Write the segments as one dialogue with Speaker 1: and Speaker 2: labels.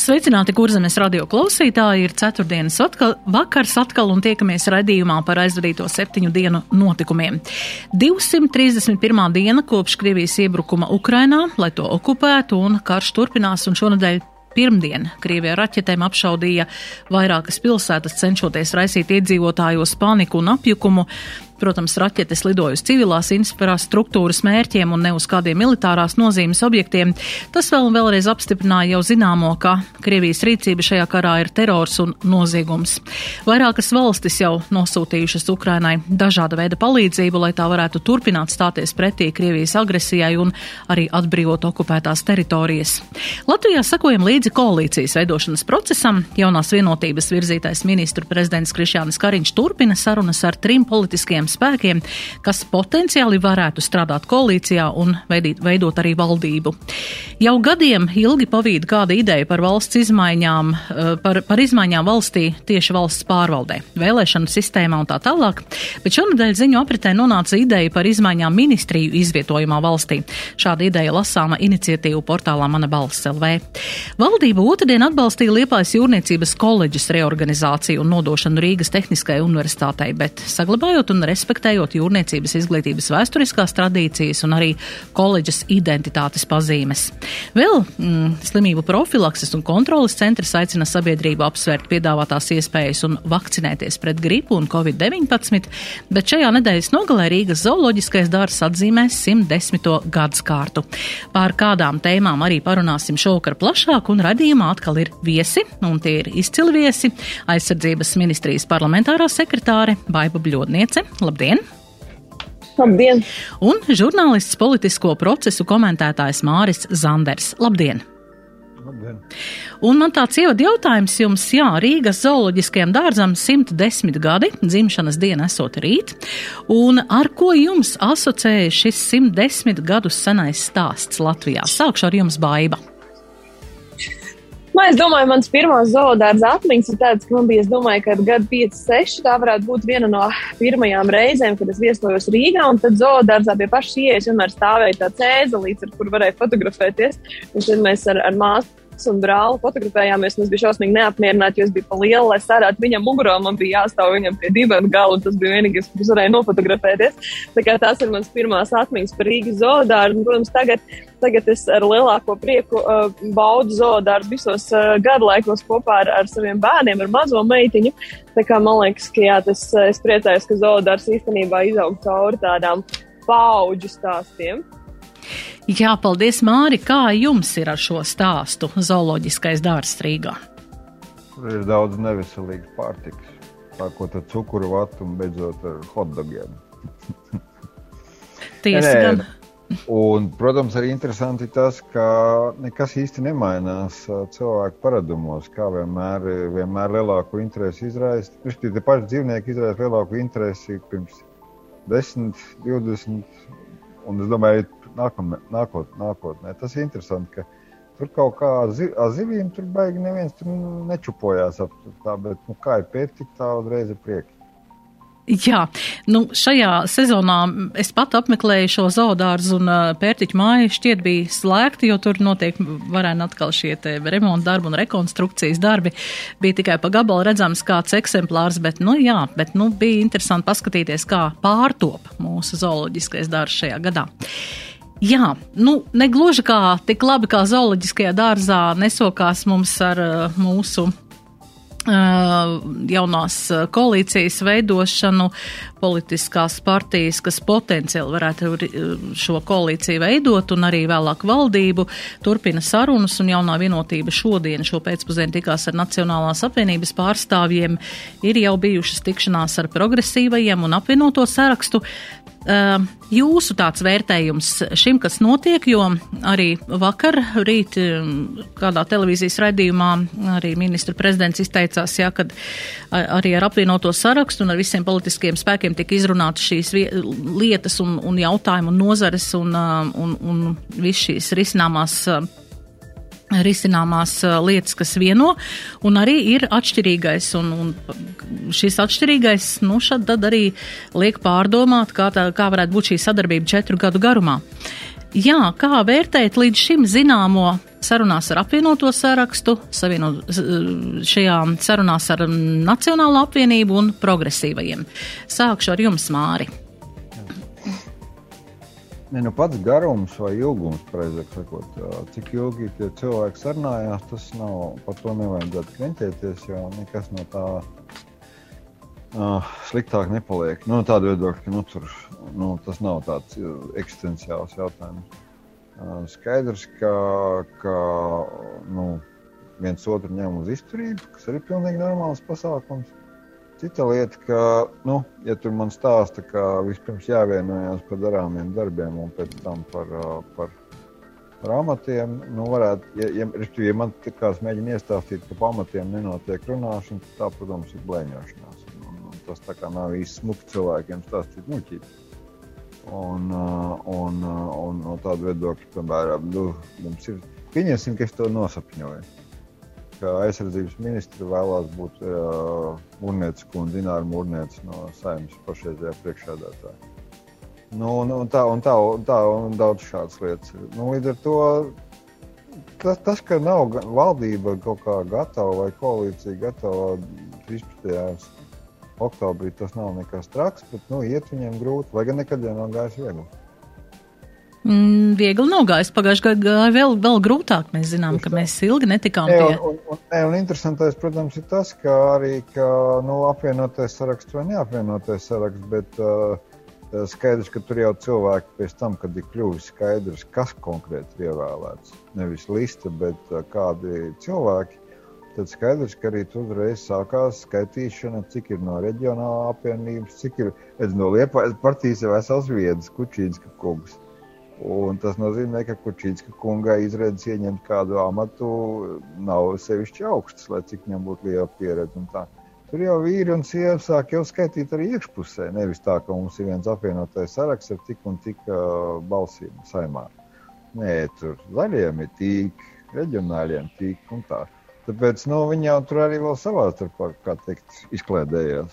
Speaker 1: Sveicināti, kurzemes radio klausītāji! Ir ceturtdienas atkal, vakars atkal un tiekamies raidījumā par aizvadīto septiņu dienu notikumiem. 231. diena kopš Krievijas iebrukuma Ukrainā, lai to okupētu, un karš turpinās, un šonadēļ Pirmdien Krievija raķetēm apšaudīja vairākas pilsētas, cenšoties raisīt iedzīvotājos paniku un apjukumu. Protams, raķetes lidoja uz civilās infrastruktūras mērķiem un ne uz kādiem militārās nozīmes objektiem. Tas vēl un vēlreiz apstiprināja jau zināmo, ka Krievijas rīcība šajā karā ir terors un noziegums. Vairākas valstis jau nosūtījušas Ukrainai dažāda veida palīdzību, lai tā varētu turpināt stāties pretī Krievijas agresijai un arī atbrīvot okupētās teritorijas. Latvijā sakojam līdzi koalīcijas veidošanas procesam. Jaunās vienotības virzītais ministru prezidents Krišjānis Kariņš turpina sarunas ar trim politiskiem spēkiem, kas potenciāli varētu strādāt koalīcijā un veidīt, veidot arī valdību. Jau gadiem ilgi pavīd kāda ideja par valsts izmaiņām, eh, par, par izmaiņām valstī tieši valsts pārvaldē, vēlēšanu sistēmā un tā tālāk, bet šonadēļ ziņu apritē nonāca ideja par izmaiņām ministriju izvietojumā valstī. Šāda ideja lasāma iniciatīvu portālā Mana balss LV. Valdība otrdien atbalstīja Liepājas jūrniecības koledžas reorganizāciju un nodošanu Rīgas Tehniskajai universitātei, bet saglabājot un respektējot jūrniecības izglītības vēsturiskās tradīcijas un arī koledžas identitātes pazīmes. Vēl mm, slimību profilakses un kontrolas centrs aicina sabiedrību apsvērt piedāvātās iespējas un vakcinēties pret gripu un covid-19, bet šajā nedēļas nogalē Rīgas zooloģiskais dārs atzīmēs 110. gadskārtu. Pār kādām tēmām arī parunāsim šovakar plašāk, un radījumā atkal ir viesi, un tie ir izcili viesi - aizsardzības ministrijas parlamentārā sekretāre Baiba Bļodniece. Labdien!
Speaker 2: Labdien!
Speaker 1: Un žurnālists politisko procesu komentētājs Māris Zanders. Labdien!
Speaker 3: Labdien.
Speaker 1: Un man tāds ievada jautājums jums, jā, Rīgas zooloģiskajam dārzam 110 gadi, dzimšanas diena esot rīt, un ar ko jums asociējas šis 110 gadus senais stāsts Latvijā? Sākšu ar jums, Baiba.
Speaker 2: Nu, es domāju, mans pirmās zoodārza atmiņas ir tādas, ka man bija, es domāju, ka gada 5, 6 tā varētu būt viena no pirmajām reizēm, kad es viesojos Rīgā, un tad zoodārzā pie pašas ieejas vienmēr stāvēja tāds ēzelīts, ar kur varēja fotografēties, un tad mēs ar, ar māsu un brāli fotografējāmies. Es biju šausmīgi neapmierināta, jo es biju pa lielu, lai sērētu viņam mugurā. Man bija jāstāv viņam pie diviem gala, un tas bija vienīgais, kas varēja nofotografēties. Tā kā tās ir mans pirmās atmiņas par Rīgas zoodārzu. Protams, tagad, tagad es ar lielāko prieku uh, baudu zoodārzu visos uh, gadlaikos kopā ar, ar saviem bērniem, ar mazo meitiņu. Tā kā man liekas, ka jā, tas, es priecājos, ka zoodārs īstenībā izaug cauri tādām paudžu stāstiem.
Speaker 1: Jā, paldies, Māri. Kā jums ir ar šo stāstu zooloģiskais dārzs Rīgā?
Speaker 3: Tur ir daudz neveselīgas pārtikas. Sākot ar cukuru vatu un beidzot ar hotdogiem.
Speaker 1: Tiesa gan.
Speaker 3: Un, protams, arī interesanti tas, ka nekas īsti nemainās cilvēku paradumos. Kā vienmēr, vienmēr lielāku interesi izraisa. Tie paši dzīvnieki izraisa lielāku interesi pirms 10, 20, un es domāju, nākamē, nākot, nākotnē. Tas ir interesanti, ka tur kaut kā ar zivīm tur baigi neviens tur nečupojās ap tā, bet nu, kā ir pētīt, tā uzreiz ir prieki.
Speaker 1: Jā, nu šajā sezonā es pat apmeklēju šo zoodārzu un pērtiķu māju šķiet bija slēgta, jo tur notiek varēna atkal šie te remonta darbi un rekonstrukcijas darbi. Bija tikai pa gabalu redzams kāds eksemplārs, bet, nu jā, bet, nu, bija interesanti paskatīties, kā pārtop mūsu zooloģiskais dārzs šajā gadā. Jā, nu, negluži kā tik labi kā zooloģiskajā dārzā nesokās mums ar uh, mūsu jaunās koalīcijas veidošanu, politiskās partijas, kas potenciāli varētu šo koalīciju veidot un arī vēlāk valdību, turpina sarunas un jaunā vienotība šodien šo pēcpusdienu tikās ar Nacionālās apvienības pārstāvjiem, ir jau bijušas tikšanās ar progresīvajiem un apvienoto sarakstu. Jūsu tāds vērtējums šim, kas notiek, jo arī vakar rīt kādā televīzijas raidījumā arī ministra prezidents izteicās, jā, kad arī ar apvienoto sarakstu un ar visiem politiskiem spēkiem cilvēkiem tika izrunātas šīs lietas un, un jautājumi un nozares un, un, un viss šīs risināmās risināmās lietas, kas vieno, un arī ir atšķirīgais, un, un šis atšķirīgais, nu, tad arī liek pārdomāt, kā, tā, kā varētu būt šī sadarbība četru gadu garumā. Jā, kā vērtēt līdz šim zināmo sarunās ar apvienoto sarakstu, savienot šajā sarunās ar Nacionālo apvienību un progresīvajiem? Sākšu ar jums, Māri.
Speaker 3: Ne, nu pats garums vai ilgums, precīzāk sakot, cik ilgi tie cilvēki sarunājās, tas nav, par to nevajadzētu krenķēties, jo nekas no tā uh, sliktāk nepaliek. Nu, tāda viedokļa, ka nu, tur, nu, tas nav tāds eksistenciāls jautājums. Skaidrs, ka, ka nu, viens otru ņem uz izturību, kas arī ir pilnīgi normāls pasākums. Cita lieta, ka, nu, ja tur man stāsta, ka vispirms jāvienojas par darāmiem darbiem un pēc tam par, par, par amatiem, nu, varētu, ja, ja, ja man kāds mēģina iestāstīt, ka pa amatiem nenotiek runāšana, tad tā, protams, ir blēņošanās. Un, un tas tā kā nav īsti smuki cilvēkiem stāstīt muļķības. Un, un, un, un no tāda viedokļa, piemēram, nu, mums ir, pieņemsim, ka es to nosapņoju ka aizsardzības ministra vēlās būt uh, Mūrnieca kundze, Dināra Mūrnieca no saimnes pašreizējā priekšādātāja. Nu, un, un, tā, un, tā, un tā, un daudz šādas lietas. Nu, līdz ar to tas, tas, ka nav valdība kaut kā gatava vai koalīcija gatava 13. Oktobrī, tas nav nekas traks, bet nu, iet viņiem grūti, lai gan nekad jau nav gājis viegli.
Speaker 1: Mm, viegli nogājis. Pagājušajā gadā gāja vēl, vēl grūtāk. Mēs zinām, ka mēs ilgi netikām pie.
Speaker 3: Un, un, un, un interesantais, protams, ir tas, ka arī ka, nu, apvienotais saraksts vai neapvienotais saraksts, bet uh, skaidrs, ka tur jau cilvēki pēc tam, kad ir kļuvis skaidrs, kas konkrēti ir ievēlēts. Nevis lista, bet uh, kādi cilvēki. Tad skaidrs, ka arī tur uzreiz sākās skaitīšana, cik ir no reģionālā apvienības, cik ir no Liepājas partijas vesels viedas, Kučīns, kungs. Un tas nozīmē, ka Kučīnska kunga izredzes ieņemt kādu amatu nav sevišķi augsts, lai cik viņam būtu liela pieredze. Tur jau vīri un sievietes sāk jau skaitīt arī iekšpusē. Nevis tā, ka mums ir viens apvienotais saraksts ar tik un tik uh, balsīm saimā. Nē, tur zaļiem ir tīk, reģionāļiem tīk un tā. Tāpēc nu, viņi jau tur arī vēl savā starpā, kā teikt, izklēdējās.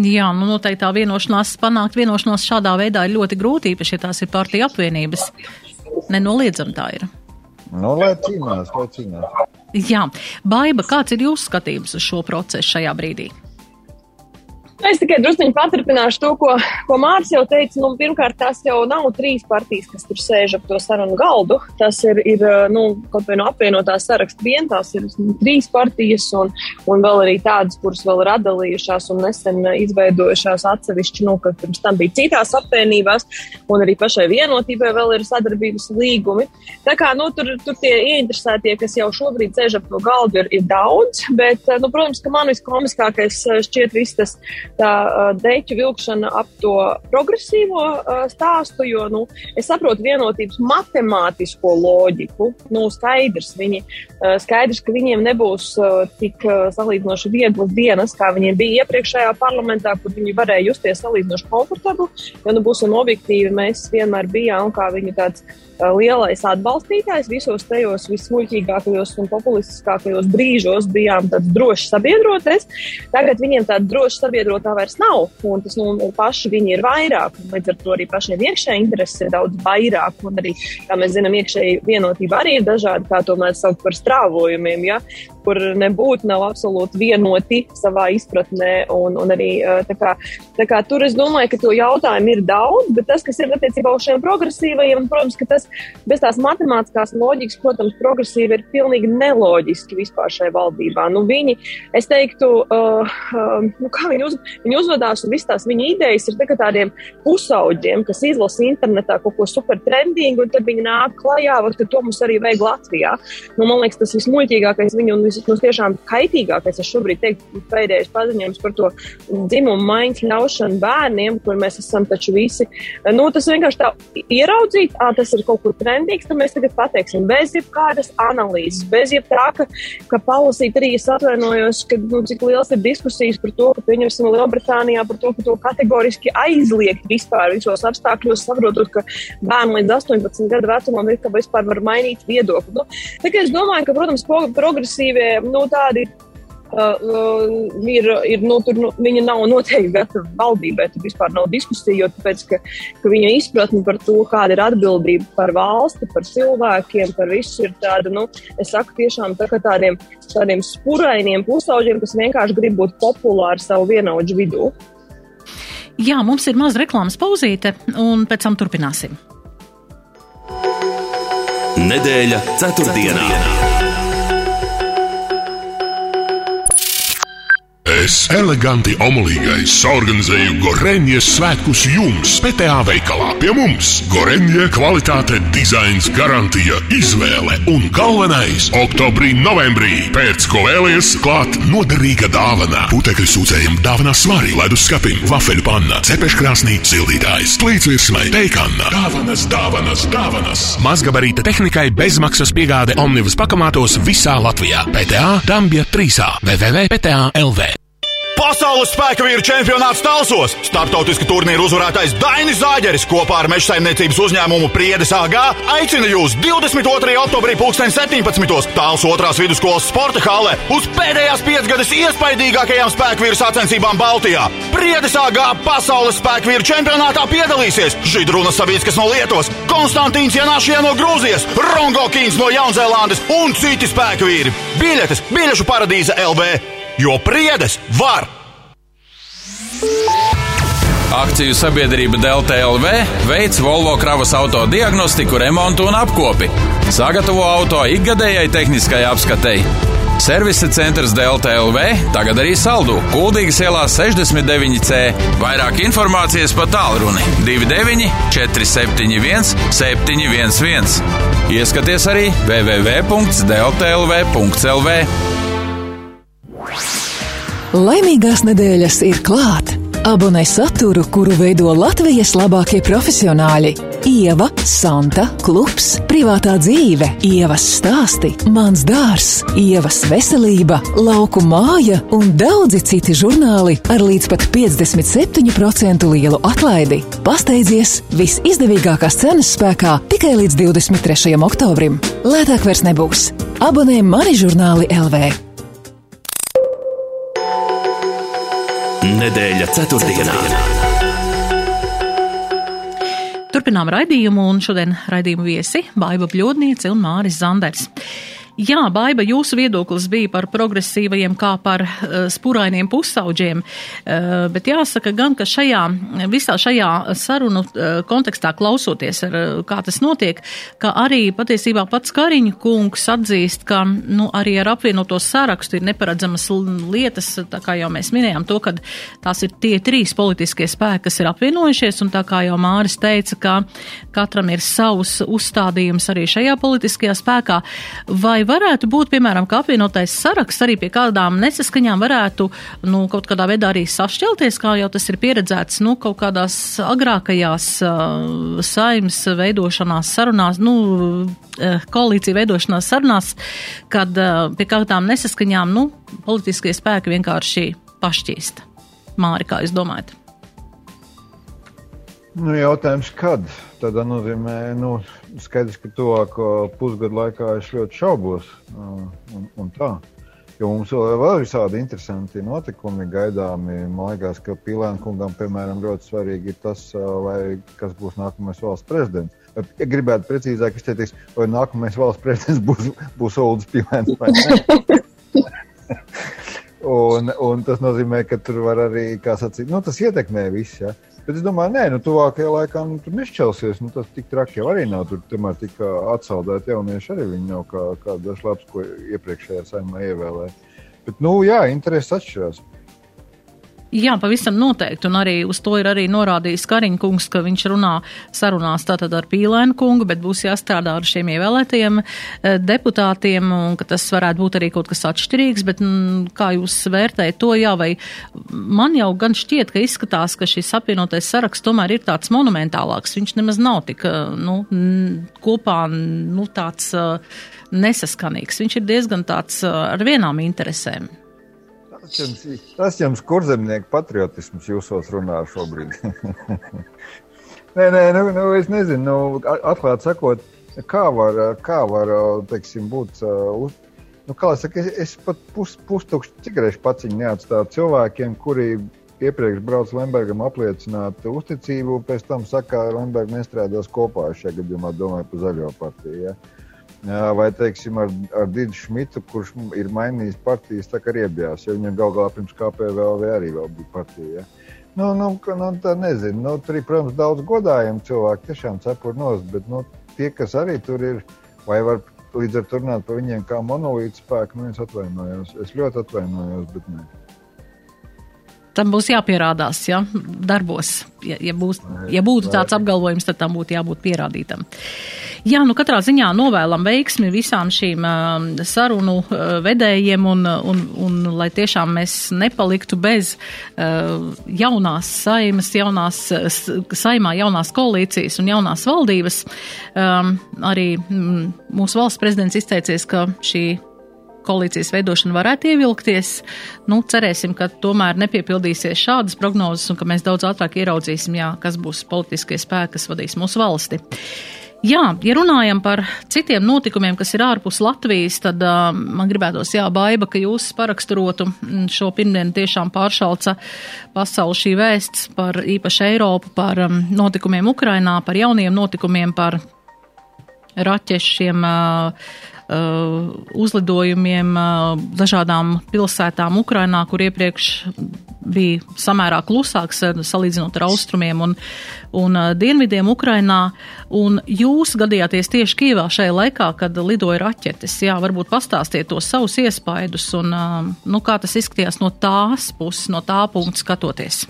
Speaker 1: Jā, nu noteikti tā vienošanās, panākt vienošanos šādā veidā ir ļoti grūti, īpaši, ja tās ir partija apvienības. Nenoliedzam tā ir.
Speaker 3: Nu, lai cīnās, lai cīnās.
Speaker 1: Jā, Baiba, kāds ir jūsu skatījums uz šo procesu šajā brīdī?
Speaker 2: Es tikai druskuļi paturpināšu to, ko, ko Mārcis jau teica. Nu, pirmkārt, tās jau nav trīs partijas, kas tur sēž ap to sarunu galdu. Tas ir, ir nu, kaut vai no apvienotās saraksta vien, tās ir trīs partijas un, un vēl arī tādas, kuras vēl ir atdalījušās un nesen izveidojušās atsevišķi, nu, ka pirms tam bija citās apvienībās, un arī pašai vienotībai vēl ir sadarbības līgumi. Tā kā, nu, tur, tur tie ieinteresētie, kas jau šobrīd sēž ap to galdu, ir, ir daudz, bet, nu, protams, ka man viskomiskākais šķiet viss tas tā deķu vilkšana ap to progresīvo stāstu, jo nu, es saprotu vienotības matemātisko loģiku. Nu, skaidrs, viņi, skaidrs, ka viņiem nebūs tik salīdzinoši vieglas dienas, kā viņiem bija iepriekšējā parlamentā, kur viņi varēja justies salīdzinoši komfortabli. Jo, nu, būsim objektīvi, mēs vienmēr bijām kā viņu tāds lielais atbalstītājs visos tajos vismuļķīgākajos un populistiskākajos brīžos bijām tāds drošs sabiedrotais. Tagad viņiem tāda droša sabiedrotā vairs nav, un tas nu, paši viņi ir vairāk. Līdz ar to arī pašiem iekšēji intereses ir daudz vairāk, un arī, kā mēs zinām, iekšēji vienotība arī ir dažāda, kā to mēs saucam par strāvojumiem. Ja? Kur nebūtu nav absolūti vienoti savā izpratnē. Un, un arī, tā kā, tā kā, tur es domāju, ka to jautājumu ir daudz, bet tas, kas ir attiecībā uz šiem progresīvajiem, protams, ka tas bez tās matemātiskās loģikas, protams, progresīvi ir pilnīgi neloģiski vispār šai valdībā. Nu, viņi, es teiktu, uh, uh, nu, kā viņi, uz, viņi uzvedās un visas tās viņa idejas ir tā tādiem pusauģiem, kas izlasa internetā kaut ko super trendīgu, un tad viņi nāk klajā, var, ka to mums arī vajag Latvijā. Nu, man liekas, tas vismuļķīgākais viņu un vis, nu, tiešām kaitīgākais, es šobrīd teiktu, pēdējais paziņojums par to dzimumu maiņas ļaušanu bērniem, kur mēs esam taču visi. Nu, tas vienkārši tā ieraudzīt, ā, tas ir kaut kur trendīgs, tad mēs tagad pateiksim, bez jebkādas analīzes, bez jebkā, ka, ka palasīt arī es atvainojos, ka, nu, cik liels ir diskusijas par to, ka, pieņemsim, Lielbritānijā par to, ka to kategoriski aizliegt vispār visos apstākļos, saprotot, ka bērni līdz 18 gadu vecumam ir, ka vispār var mainīt viedokli. Nu, tā kā es domāju, ka, protams, progresīvie, nu, tādi Uh, uh, ir, ir nu, tur, nu, viņa nav noteikti gatava valdībai. Tur vispār nav diskusija, jo tāpēc, ka, ka viņa izpratne par to, kāda ir atbildība par valsti, par cilvēkiem, par visu ir tāda, nu, es saku, tiešām tā, tādiem, tādiem spurainiem pusauģiem, kas vienkārši grib būt populāri savu vienaudžu vidū.
Speaker 1: Jā, mums ir maza reklāmas pauzīte, un pēc tam turpināsim.
Speaker 4: Nedēļa ceturtdienā. ceturtdienā.
Speaker 5: Es eleganti omulīgais organizēju Gorenjas svētkus jums, PTA veikalā. Pie mums Gorenja kvalitāte, dizains, garantija, izvēle un galvenais - oktobrī, novembrī pēc ko vēlies klāt noderīga dāvana. Putekļu sūcējiem dāvana svarī, leduskapim, vafeļu panna, cepeškrāsnī, sildītājs, plīsvirsmai, teikanna. Dāvanas, dāvanas, dāvanas. Mazgabarīta tehnikai bezmaksas piegāde Omnivas pakamātos visā Latvijā. PTA Dambja 3. www.pta.lv
Speaker 6: Pasaules spēka vīru čempionāts Talsos. Startautiska turnīra uzvarētājs Dainis Zāģeris kopā ar meža saimniecības uzņēmumu Priedes AG aicina jūs 22. oktobrī 2017. Tāls otrās vidusskolas sporta hālē uz pēdējās piecgades iespaidīgākajām spēku vīru sacensībām Baltijā. Priedes AG pasaules spēku vīru čempionātā piedalīsies Židrunas Savīskas no Lietuvas, Konstantīns Janāšie no Grūzijas, Rongo Kīns no Jaunzēlandes un citi spēku vīri. Biļetes Biļešu paradīze LV! Jo priedes var!
Speaker 7: Akciju sabiedrība Delta LV veic Volvo kravas auto diagnostiku, remontu un apkopi. Sagatavo auto ikgadējai tehniskai apskatei. Servisa centrs Delta LV tagad arī saldu Kuldīgas ielā 69C. Vairāk informācijas pa tālruni 29 471 711. Ieskaties arī www.deltlv.lv.
Speaker 8: Laimīgās nedēļas ir klāt! Abonē saturu, kuru veido Latvijas labākie profesionāļi. Ieva, Santa, Klubs, privātā dzīve, Ievas stāsti, mans dārs, Ievas veselība, lauku māja un daudzi citi žurnāli ar līdz pat 57% lielu atlaidi. Pasteidzies, visizdevīgākās cenas spēkā tikai līdz 23. oktobrim. Lētāk vairs nebūs. Abonē mani žurnāli LV!
Speaker 4: Nedēļa ceturtdienā.
Speaker 1: Turpinām raidījumu, un šodien raidījumu viesi Baiva Bļodniece un Māris Zanders. Jā, Baiba, jūsu viedoklis bija par progresīvajiem kā par uh, spurainiem pusauģiem, uh, bet jāsaka gan, ka šajā, visā šajā sarunu uh, kontekstā klausoties, ar, uh, kā tas notiek, ka arī patiesībā pats Kariņu kungs atzīst, ka nu, arī ar apvienoto sarakstu ir neparedzamas lietas, tā kā jau mēs minējām to, ka tās ir tie trīs politiskie spēki, kas ir apvienojušies, un tā kā jau Māris teica, ka katram ir savs uzstādījums arī šajā politiskajā spēkā, vai varētu būt, piemēram, ka apvienotais saraksts arī pie kādām nesaskaņām varētu, nu, kaut kādā veidā arī sašķelties, kā jau tas ir pieredzēts, nu, kaut kādās agrākajās uh, saimas veidošanās sarunās, nu, uh, koalīcija veidošanās sarunās, kad uh, pie kādām nesaskaņām, nu, politiskie spēki vienkārši pašķīst. Māri, kā jūs domājat?
Speaker 3: Nu, jautājums, kad? Tādā nozīmē, nu, skaidrs, ka tuvāko pusgadu laikā es ļoti šaubos. Un, un tā. Jo mums vēl ir visādi interesanti notikumi gaidāmi. Man liekas, ka Pilēna kungam, piemēram, ļoti svarīgi ir tas, vai kas būs nākamais valsts prezidents. Ja gribētu precīzāk izteikties, vai nākamais valsts prezidents būs, būs Oldis Pilēns vai ne. un, un tas nozīmē, ka tur var arī, kā sacīt, nu, tas ietekmē visu. Ja? Bet es domāju, nē, nu, tuvākajā laikā nu, tur nešķelsies. Nu, tas tik traki jau arī nav. Tur tomēr tika atsaldēti jaunieši. Arī viņi nav kā, kā dažs labs, ko iepriekšējā saimā ievēlēja. Bet, nu, jā, interesi atšķirās.
Speaker 1: Jā, pavisam noteikti, un arī uz to ir arī norādījis Kariņkungs, ka viņš runā sarunās tātad ar Pīlēnu kungu, bet būs jāstrādā ar šiem ievēlētajiem eh, deputātiem, un ka tas varētu būt arī kaut kas atšķirīgs, bet m, mm, kā jūs vērtējat to, jā, vai man jau gan šķiet, ka izskatās, ka šis apvienotais saraksts tomēr ir tāds monumentālāks, viņš nemaz nav tik, eh, nu, kopā, nu, tāds eh, nesaskanīgs, viņš ir diezgan tāds ar vienām interesēm.
Speaker 3: Tas jums, tas jums kurzemnieku patriotisms jūsos runā šobrīd. nē, nē, nu, nu, es nezinu, nu, atklāt sakot, kā var, kā var teiksim, būt. Uh, nu, kā es saku, es, es pat pus, pustukšu cigarešu paciņu neatstāju cilvēkiem, kuri iepriekš brauca Lembergam apliecināt uzticību, pēc tam saka, ka Lemberga nestrādās kopā šajā gadījumā, domāju par zaļo partiju. Ja? Vai teiksim, ar, ar Digita Šmitu, kurš ir mainījis partijas, tā kā riebjās, jo viņam gal galā pirms KPVLV arī bija partija. Ja? Nu, nu, nu, tā nezinu. Nu, tur ir, protams, daudz godājumu cilvēku, tiešām cepuri nost, bet nu, tie, kas arī tur ir, vai var līdz ar to runāt par viņiem kā monolītu spēku, nu, es atvainojos. Es ļoti atvainojos, bet nē
Speaker 1: tam būs jāpierādās, ja, darbos. Ja, ja, būs, ja būtu tāds apgalvojums, tad tam būtu jābūt pierādītam. Jā, nu katrā ziņā novēlam veiksmi visām šīm uh, sarunu uh, vedējiem un, un, un lai tiešām mēs nepaliktu bez uh, jaunās saimas, jaunās, saimā jaunās koalīcijas un jaunās valdības. Um, arī mm, mūsu valsts prezidents izteicies, ka šī koalīcijas veidošana varētu ievilkties. Nu, cerēsim, ka tomēr nepiepildīsies šādas prognozes un ka mēs daudz ātrāk ieraudzīsim, jā, kas būs politiskie spēki, kas vadīs mūsu valsti. Jā, ja runājam par citiem notikumiem, kas ir ārpus Latvijas, tad uh, man gribētos, jā, baiba, ka jūs paraksturotu mm, šo pirmdienu tiešām pāršalca pasauli šī vēsts par īpaši Eiropu, par um, notikumiem Ukrainā, par jauniem notikumiem, par raķešiem. Uh, Uh, uzlidojumiem uh, dažādām pilsētām Ukrainā, kur iepriekš bija samērā klusāks uh, salīdzinot ar austrumiem un, un dienvidiem Ukrainā. Un jūs gadījāties tieši Kīvā šajā laikā, kad lidoja raķetes. Jā, varbūt pastāstiet tos savus iespaidus un nu, kā tas izskatījās no tās puses, no tā punkta skatoties.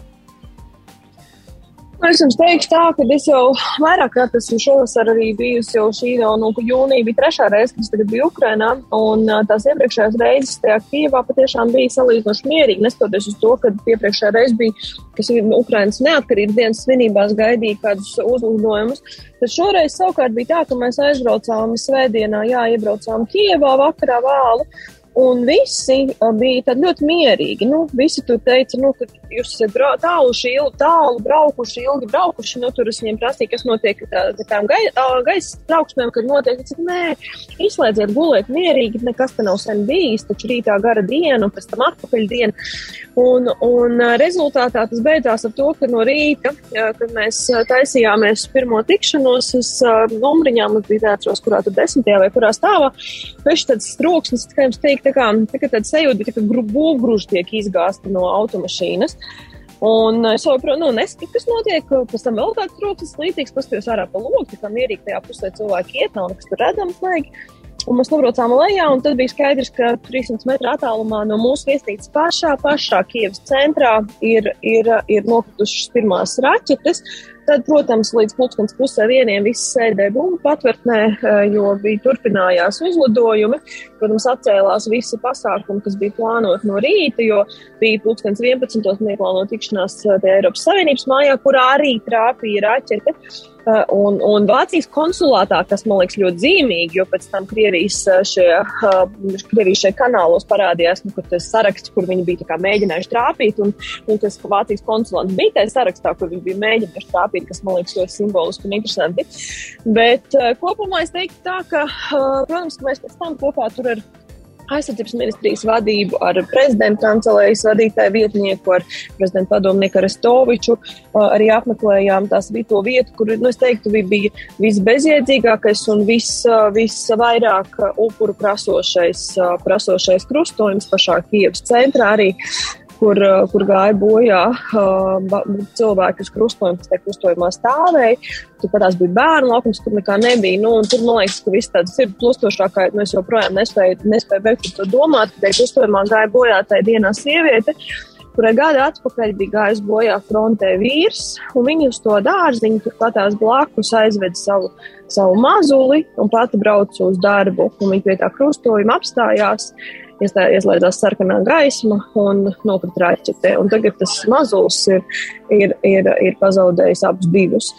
Speaker 2: Nu, es jums teikšu tā, ka es jau vairāk kārt esmu šovasar arī bijusi jau šī no, no jūnija bija trešā reize, kad es tagad biju Ukrainā, un tās iepriekšējās reizes tajā Kīvā patiešām bija salīdzinoši mierīgi, neskatoties uz to, ka iepriekšējā reize bija, kas ir Ukrainas neatkarības dienas svinībās gaidīja kādus uzlidojumus. Tad šoreiz savukārt bija tā, ka mēs aizbraucām svētdienā, jā, iebraucām Kievā vakarā vēlu, Un visi bija ļoti mierīgi. Nu, visi tur teica, nu, ka jūs esat tālu, ilgi, tālu braukuši, ilgi braukuši. Nu, tur es viņiem prasīju, kas notiek ar tā, tām gai, gaisa trauksmēm, kad notiek. Es teicu, nē, izslēdziet, guliet mierīgi, nekas te nav sen bijis, taču rītā gara diena un pēc tam atpakaļ diena. Un, un rezultātā tas beidzās ar to, ka no rīta, kad mēs taisījāmies pirmo tikšanos uz numuriņām, es biju neatceros, kurā tur desmitajā vai kurā stāvā, pēc tāds troksnis, kā jums teikt, tā kā, tā kā tāda sajūta, tā kā būvgrūži tiek izgāzti no automašīnas. Un es joprojām nu, nesaprotu, kas notiek. Pēc tam vēl kāds troksnis līdzīgs, paskatījos ārā pa logu, tā kā mierīgi tajā pusē cilvēki iet, nav nekas tur redzams. Laigi. Un mēs nobraucām lejā, un tad bija skaidrs, ka 300 metru attālumā no mūsu viesnīcas pašā, pašā Kievas centrā ir, ir, ir nokritušas pirmās raķetes. Tad, protams, līdz pusdienas pusē vieniem viss sēdēja bumbu patvērtnē, eh, jo bija turpinājās uzlidojumi. Protams, atcēlās visi pasākumi, kas bija plānoti no rīta, jo bija pulkstens 11. neplāno tikšanās eh, Eiropas Savienības mājā, kurā arī trāpīja raķete. Uh, un, un Vācijas konsulātā, kas man liekas ļoti zīmīgi, jo pēc tam Krievijas uh, šajā, uh, Krievijas šajā kanālos parādījās, nu, tas saraksts, kur viņi bija mēģinājuši trāpīt, un, un tas Vācijas konsulants bija tajā sarakstā, kur viņi bija mēģinājuši trāpīt, kas man liekas ļoti simboliski un interesanti. Bet kopumā es teiktu tā, ka, protams, ka mēs pēc tam kopā tur ar aizsardzības ministrijas vadību, ar prezidenta kancelējas vadītāju vietnieku, ar prezidenta padomnieku Arestoviču. Arī apmeklējām tās bija to vietu, kur, nu, es teiktu, bija visbezjēdzīgākais un vis, visvairāk upuru prasošais, prasošais krustojums pašā Kievas centrā arī kur, kur gāja bojā cilvēki uz krustojuma, kas tajā krustojumā stāvēja. Tur patās bija bērnu laukums, kur nekā nebija. Nu, tur man liekas, ka viss tāds ir plustošākā, nu es joprojām nespēju, nespēju beigt par to domāt, ka tajā krustojumā gāja bojā tajā dienā sieviete. kurai gada atpakaļ bija gājis bojā frontē vīrs, un viņa uz to dārziņu turpat tās blakus aizveda savu, savu mazuli un pati brauca uz darbu. Viņa pie tā krustojuma apstājās, ieslēdzās sarkanā gaisma un nokrita raķete. Un tagad tas mazulis ir, ir, ir, ir pazaudējis abus divus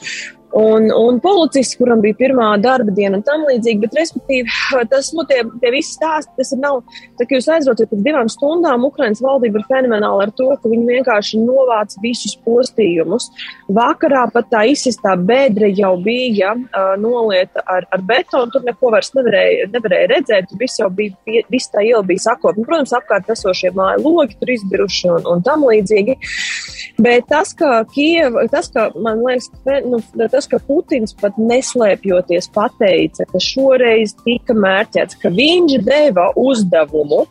Speaker 2: un, un policists, kuram bija pirmā darba diena un tam līdzīgi. Bet, respektīvi, tas, nu, tie, tie visi stāsti, tas ir nav, tā kā jūs aizbraucat pēc divām stundām, Ukrainas valdība ir fenomenāla ar to, ka viņi vienkārši novāc visus postījumus. Vakarā pat tā izsistā bēdre jau bija uh, nolieta ar, ar betonu, tur neko vairs nevarēja, nevarēja redzēt, tur viss jau bija, viss tā iela bija sakot. Un, protams, apkārt esošie māju logi tur izbiruši un, un tam līdzīgi. Bet tas, ka Kieva, tas, ka man liekas, nu, tas, tas, ka Putins pat neslēpjoties pateica, ka šoreiz tika mērķēts, ka viņš deva uzdevumu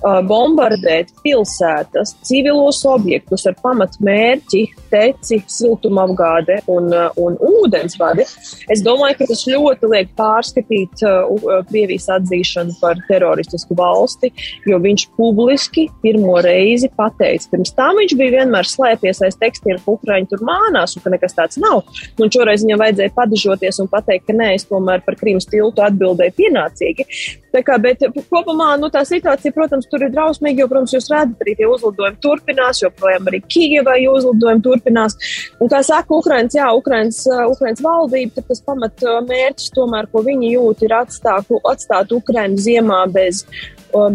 Speaker 2: Uh, bombardēt pilsētas, civilos objektus ar pamatmērķi, teci, siltumapgāde un, uh, un ūdensvadi, es domāju, ka tas ļoti liek pārskatīt uh, uh, Krievijas atzīšanu par teroristisku valsti, jo viņš publiski pirmo reizi pateica, pirms tam viņš bija vienmēr slēpies aiz tekstiem, ka Ukraiņi tur mānās un ka nekas tāds nav. Un šoreiz viņam vajadzēja padažoties un pateikt, ka nē, es tomēr par Krīmas tiltu atbildēju pienācīgi. Tā kā, bet kopumā nu, tā situācija, protams, tur ir drausmīga, jo, protams, jūs redzat, arī tie uzlidojumi turpinās, joprojām arī Kijevai uzlidojumi turpinās. Un, kā saka Ukrainas, jā, Ukrainas, Ukrainas valdība, tad tas pamat mērķis tomēr, ko viņi jūt, ir atstāt, atstāt Ukrainu ziemā bez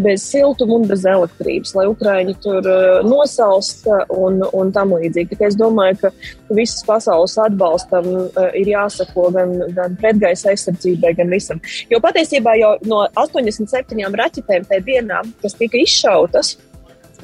Speaker 2: bez siltuma un bez elektrības, lai Ukraiņi tur nosalst un, un tam līdzīgi. Es domāju, ka visas pasaules atbalstam ir jāsako gan, gan pretgaisa aizsardzībai, gan visam. Jo patiesībā jau no 87 raķetēm tajā dienā, kas tika izšautas,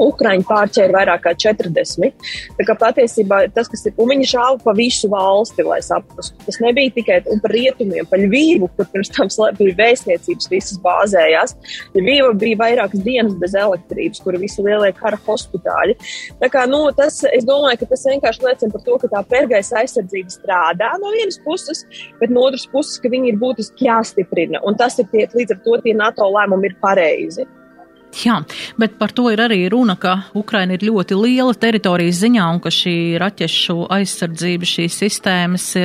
Speaker 2: Ukraiņi pārķēra vairāk kā 40. Tā kā patiesībā tas, kas ir, un viņi šāva pa visu valsti, lai saprastu. Tas nebija tikai par rietumiem, pa Ļvīvu, kur pirms tam bija vēstniecības visas bāzējās. Ļvīva bija vairākas dienas bez elektrības, kur visi lielie kara hospitāļi. Tā kā, nu, tas, es domāju, ka tas vienkārši liecina par to, ka tā pergaisa aizsardzība strādā no vienas puses, bet no otras puses, ka viņi ir būtiski jāstiprina. Un tas ir tie, līdz ar to tie NATO lēmumi ir pareizi.
Speaker 1: Jā, bet par to ir arī runa, ka Ukraina ir ļoti liela teritorijas ziņā un ka šī raķešu aizsardzība, šīs sistēmas e,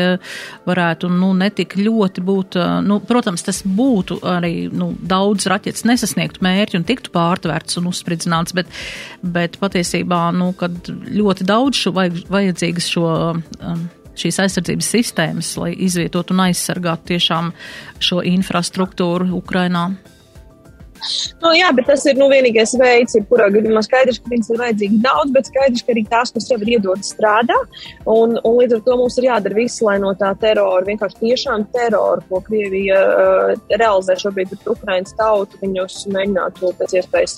Speaker 1: varētu nu, netik ļoti būt. E, nu, protams, tas būtu arī nu, daudz raķetes nesasniegtu mērķi un tiktu pārtvērts un uzspridzināts, bet, bet patiesībā, nu, ļoti daudz šo vajag, vajadzīgas šo. Um, šīs aizsardzības sistēmas, lai izvietotu un aizsargātu tiešām šo infrastruktūru Ukrainā.
Speaker 2: Nu, jā, bet tas ir nu, vienīgais veids, kurā gadījumā skaidrs, ka viņas ir vajadzīgi daudz, bet skaidrs, ka arī tās, kas jau ir iedodas, strādā. Un, un līdz ar to mums ir jādara viss, lai no tā terora, vienkārši tiešām terora, ko Krievija uh, realizē šobrīd pret Ukraiņas tautu, viņus mēģinātu pēc iespējas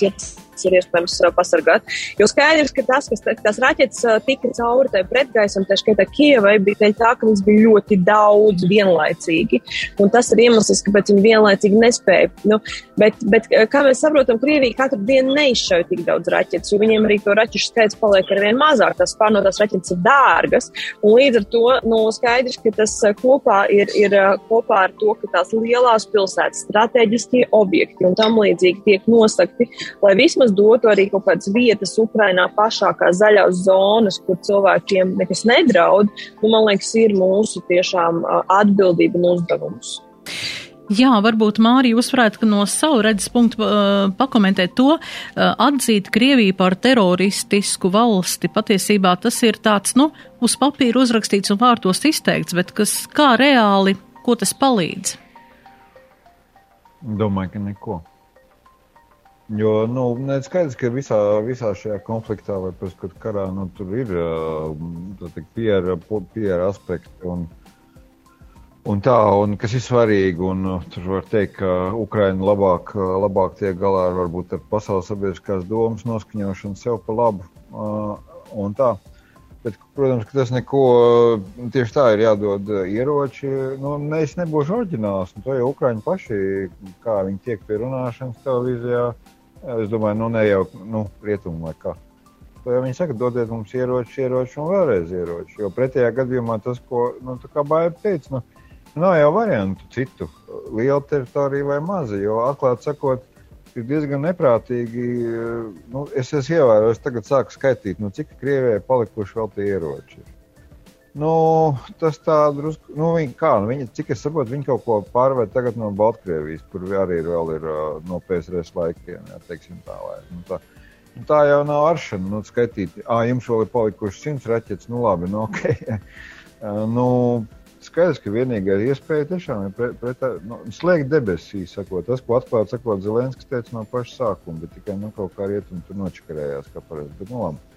Speaker 2: iet ir iespējams pasargāt. Jo skaidrs, ka tas, kas tās raķetes tika cauri tai pretgaisam, tā skaitā Kievai, bija dēļ tā, ka viņas bija ļoti daudz vienlaicīgi. Un tas ir iemesls, kāpēc viņi vienlaicīgi nespēja. Nu, bet, bet, kā mēs saprotam, Krievija katru dienu neizšauja tik daudz raķetes, jo viņiem arī to raķešu skaits paliek ar vien mazāk. Tas pārnotās raķetes ir dārgas. Un līdz ar to nu, skaidrs, ka tas kopā ir, ir kopā ar to, ka tās lielās pilsētas strateģiskie objekti un tam līdzīgi tiek nosakti, lai vismaz vismaz dotu arī kaut kādas vietas Ukrainā pašā, kā zaļās zonas, kur cilvēkiem nekas nedraud, nu, man liekas, ir mūsu tiešām atbildība un uzdevums.
Speaker 1: Jā, varbūt Mārija jūs varētu no savu redzes punktu uh, pakomentēt to, uh, atzīt Krieviju par teroristisku valsti. Patiesībā tas ir tāds, nu, uz papīra uzrakstīts un vārtos izteikts, bet kas kā reāli, ko tas palīdz?
Speaker 3: Domāju, ka neko. Jo, nu, skaidrs, ka visā, visā šajā konfliktā vai pat karā nu, tur ir piera, piera aspekti. Un, un tā, un kas ir svarīgi, un tur var teikt, ka Ukraina labāk, labāk tiek galā ar varbūt ar pasaules sabiedriskās domas noskaņošanu sev pa labu. Un tā. Bet, protams, ka tas neko tieši tā ir jādod ieroči. Nu, ne, es nebūšu oriģināls. To jau Ukrāņi paši, kā viņi tiek pie runāšanas televīzijā, Es domāju, nu ne jau nu, rietumu vai kā. To jau viņi saka, dodiet mums ieroči, ieroči un vēlreiz ieroči. Jo pretējā gadījumā tas, ko nu, Bāba teica, nu, nav jau variantu citu, liela teritorija vai maza. Jo atklāti sakot, ir diezgan neprātīgi. Nu, es esmu ievērojis, tagad sāku skaitīt, nu, cik Krievijai palikuši vēl tie ieroči. Nu, tas tā drusku, nu, viņi, kā, nu, viņi, cik es saprotu, viņi kaut ko pārvērt tagad no Baltkrievijas, kur arī ir vēl ir no PSRS laikiem, jā, teiksim tā, vai, nu, tā. Nu, tā jau nav aršana, nu, skaitīt, ā, jums vēl ir palikuši simts raķetes, nu, labi, nu, ok. nu, skaidrs, ka vienīgā iespēja tiešām ir pret, pret, nu, slēgt debesīs. Sakot. Tas, ko atklāti sakot, Zelenskis teica no paša sākuma, bet tikai nu, kaut kā rietumi tur nočakarējās. Bet, nu, labi.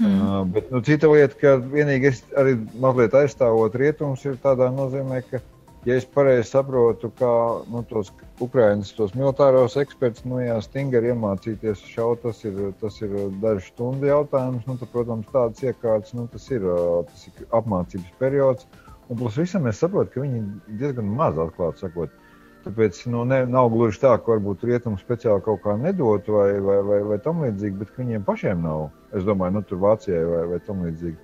Speaker 3: Mm. Uh, bet nu, cita lieta, ka vienīgi es arī mazliet aizstāvot rietumus, ir tādā nozīmē, ka, ja es pareizi saprotu, ka nu, tos Ukraiņas tos militāros ekspertus, nu, jā, stingri iemācīties šaut, tas ir, tas ir dažu stundu jautājums. Nu, tad, protams, tādas iekārtas, nu, tas ir, tas ir apmācības periods. Un plus visam es saprotu, ka viņi diezgan maz atklāti sakot. Tāpēc nu, ne, nav gluži tā, ka varbūt rietumu speciāli kaut kā nedot vai, vai, vai, vai tam līdzīgi, bet viņiem pašiem nav. Es domāju, nu, tur Vācijai vai, vai tam līdzīgi.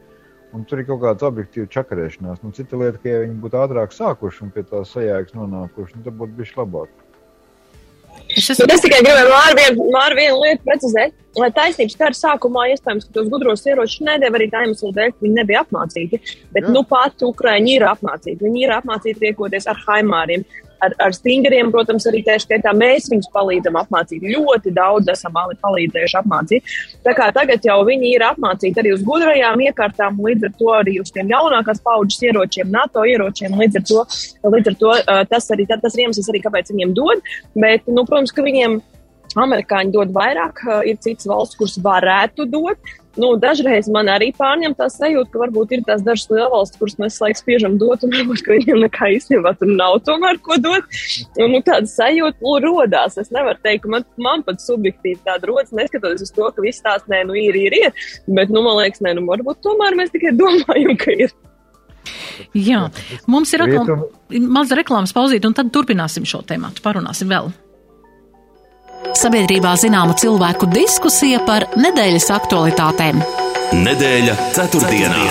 Speaker 3: Un tur ir kaut kāda objektīva čakarēšanās. Nu, cita lieta, ka ja viņi būtu ātrāk sākuši un pie tā sajēgas nonākuši, nu, tad būtu bijis labāk.
Speaker 2: Es, esmu... es tikai gribēju ar vienu, ar vienu lietu precizēt. Lai taisnības kara sākumā iespējams, ka tos gudros ieročus nedēļa arī tā iemesla dēļ, ka viņi nebija apmācīti. Bet Jā. nu pat Ukraiņi ir apmācīti. Viņi ir apmācīti riekoties ar haimāriem ar, ar stingriem, protams, arī tieši skaitā mēs viņus palīdzam apmācīt. Ļoti daudz esam palīdzējuši apmācīt. Tā kā tagad jau viņi ir apmācīti arī uz gudrajām iekārtām, līdz ar to arī uz tiem jaunākās paudzes ieročiem, NATO ieročiem. Līdz ar to, līdz ar to tas arī tas ir iemesls, arī, kāpēc viņiem dod. Bet, nu, protams, ka viņiem amerikāņi dod vairāk, ir citas valsts, kuras varētu dot nu, dažreiz man arī pārņem tā sajūta, ka varbūt ir tās dažas lielvalstis, kuras mēs laikam spiežam dot, un varbūt viņiem nekā īstenībā tur nav tomēr ko dot. Un, nu, tāda sajūta nu, rodās. Es nevaru teikt, ka man, man pat subjektīvi tāda rodas, neskatoties uz to, ka viss tās nē, nu ir, ir, ir. Bet, nu, man liekas, nē, nu, varbūt tomēr mēs tikai domājam, ka ir.
Speaker 1: Jā, mums ir reklam, maza reklāmas pauzīte, un tad turpināsim šo tēmu. Parunāsim vēl.
Speaker 9: Sabiedrībā zināma cilvēku diskusija par nedēļas aktualitātēm.
Speaker 4: Nedēļa ceturtdienā.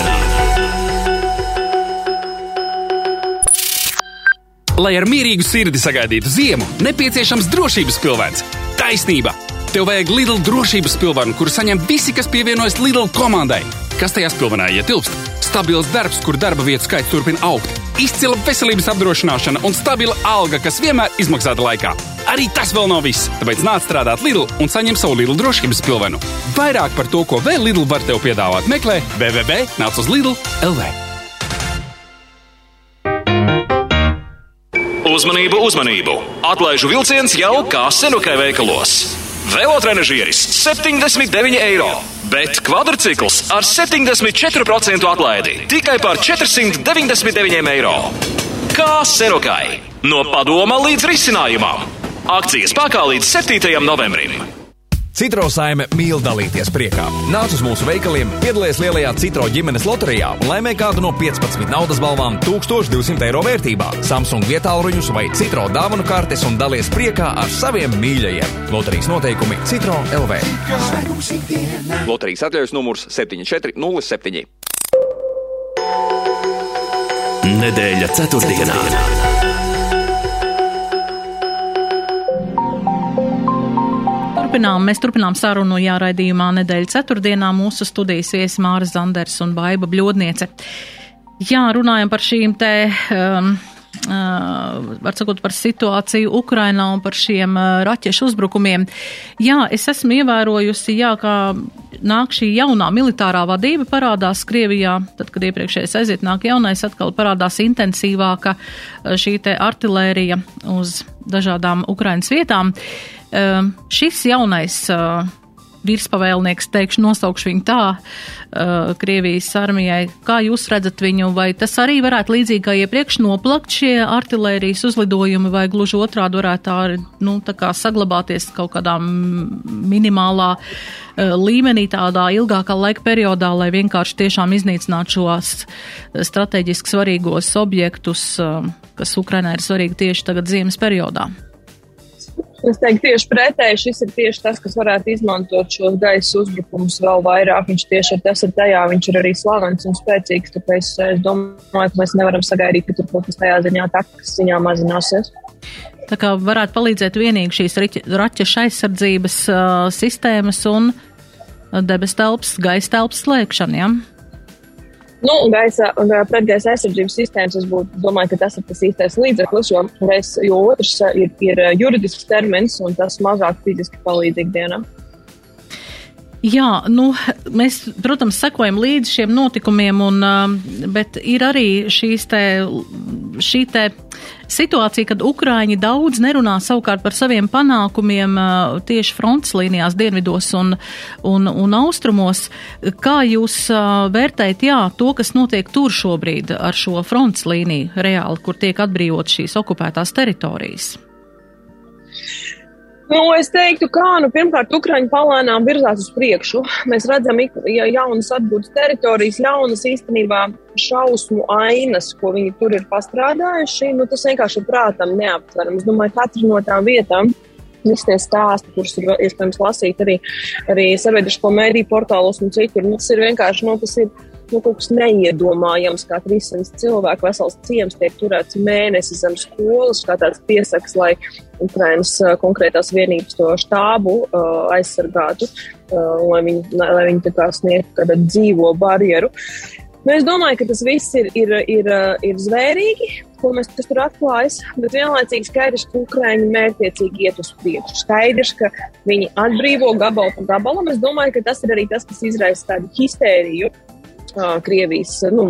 Speaker 10: Lai ar mierīgu sirdi sagaidītu ziemu, nepieciešams drošības pilvens. Taisnība! Tev vajag Lidl drošības pilvenu, kuru saņem visi, kas pievienojas Lidl komandai. Kas tajā pilvenā ietilpst? Stabils darbs, kur darba vietu skaits turpina augt, izcila veselības apdrošināšana un stabila alga, kas vienmēr izmaksāta laikā. Arī tas vēl nav viss, tāpēc nāc strādāt Lidl un saņem savu Lidl drošības pilvenu. Vairāk par to, ko vēl Lidl var tev piedāvāt, meklē www.nāc uz Lidl LV.
Speaker 11: Uzmanību, uzmanību! Atlaižu vilciens jau kā senukē veikalos. Velotrenažieris 79 eiro, bet kvadrcikls ar 74% atlaidi tikai par 499 eiro. Kā senukai! No padoma līdz risinājumam! Akcijas spēkā līdz 7. novembrim.
Speaker 12: Citrosaime mīl dalīties priekā. Nāc uz mūsu veikaliem, piedalies lielajā Citro ģimenes loterijā un laimē kādu no 15 naudas balvām 1200 eiro vērtībā, Samsung vietāluņus vai Citro dāvanu kartes un dalies priekā ar saviem mīļajiem. Loterijas noteikumi Citro LV.
Speaker 13: Loterijas atļaujas numurs 7407.
Speaker 4: Nedēļa ceturtdienā. ceturtdienā.
Speaker 1: Turpinām. Mēs turpinām sarunu jāraidījumā nedēļa ceturtdienā mūsu studijas viesi Māra Zanders un Baiba Bļodniece. Jā, runājam par šīm te. Um, Uh, var sakot par situāciju Ukrainā un par šiem uh, raķešu uzbrukumiem. Jā, es esmu ievērojusi, jā, kā nāk šī jaunā militārā vadība parādās Krievijā, tad, kad iepriekšējais aiziet, nāk jaunais, atkal parādās intensīvāka uh, šī te artilērija uz dažādām Ukrainas vietām. Ehm, šis jaunais uh, virspavēlnieks, teikšu, nosaukšu viņu tā, uh, Krievijas armijai. Kā jūs redzat viņu, vai tas arī varētu līdzīgi kā iepriekš noplakt šie artilērijas uzlidojumi, vai gluži otrādi varētu tā, nu, tā kā saglabāties kaut kādā minimālā uh, līmenī, tādā ilgākā laika periodā, lai vienkārši tiešām iznīcinātu šos strateģiski svarīgos objektus, uh, kas Ukrainai ir svarīgi tieši tagad ziemas periodā?
Speaker 2: Es teiktu, tieši pretēji šis ir tieši tas, kas varētu izmantot šos gaisa uzbrukumus vēl vairāk. Viņš tieši ir tas ir tajā, viņš ir arī slavens un spēcīgs. Tāpēc es domāju, ka mēs nevaram sagaidīt, ka tur kaut kas tajā ziņā takas ziņā mazināsies.
Speaker 1: Tā kā varētu palīdzēt vienīgi šīs raķešu aizsardzības uh, sistēmas un debes telpas, gaisa telpas slēgšana. Ja?
Speaker 2: Nu, gaisa un pretgaisa aizsardzības sistēmas, es būtu, domāju, ka tas ir tas īstais līdzeklis, jo, gaisa, jo otrs ir, ir juridisks termins un tas mazāk fiziski palīdz ikdienam.
Speaker 1: Jā, nu, mēs, protams, sekojam līdzi šiem notikumiem, un, bet ir arī šīs te, šī te situācija, kad Ukraiņi daudz nerunā savukārt par saviem panākumiem tieši frontes līnijās, dienvidos un, un, un austrumos. Kā jūs vērtējat, jā, to, kas notiek tur šobrīd ar šo frontes līniju reāli, kur tiek atbrīvot šīs okupētās teritorijas?
Speaker 2: Nu, es teiktu, ka nu, pirmkārt, Ukraiņa palēnām virzās uz priekšu. Mēs redzam, ja jaunas atgūtas teritorijas, jaunas īstenībā šausmu ainas, ko viņi tur ir pastrādājuši. Nu, tas vienkārši ir prātam neaptverams. Es domāju, katra no tām vietām. Visi tie stāsti, kurus ir iespējams lasīt arī, arī sabiedrisko mēdīju portālos un citur, nu, tas ir vienkārši nu, tas ir nu, kaut kas neiedomājams, kā 300 cilvēku vesels ciems tiek turēts mēnesi zem skolas, kā tāds piesaks, lai Ukrainas konkrētās vienības to štābu uh, aizsargātu, uh, lai viņi, lai viņi tā kā sniegtu kādu dzīvo barjeru. Nu, es domāju, ka tas viss ir, ir, ir, ir zvērīgi, ko mēs tur atklājam, bet vienlaicīgi skaidrs, ka Ukrāņi mērķiecīgi iet uz priekšu. Skaidrs, ka viņi atbrīvo gabalu pa gabalam. Es domāju, ka tas ir arī tas, kas izraisa tādu histēriju Krievijas nu,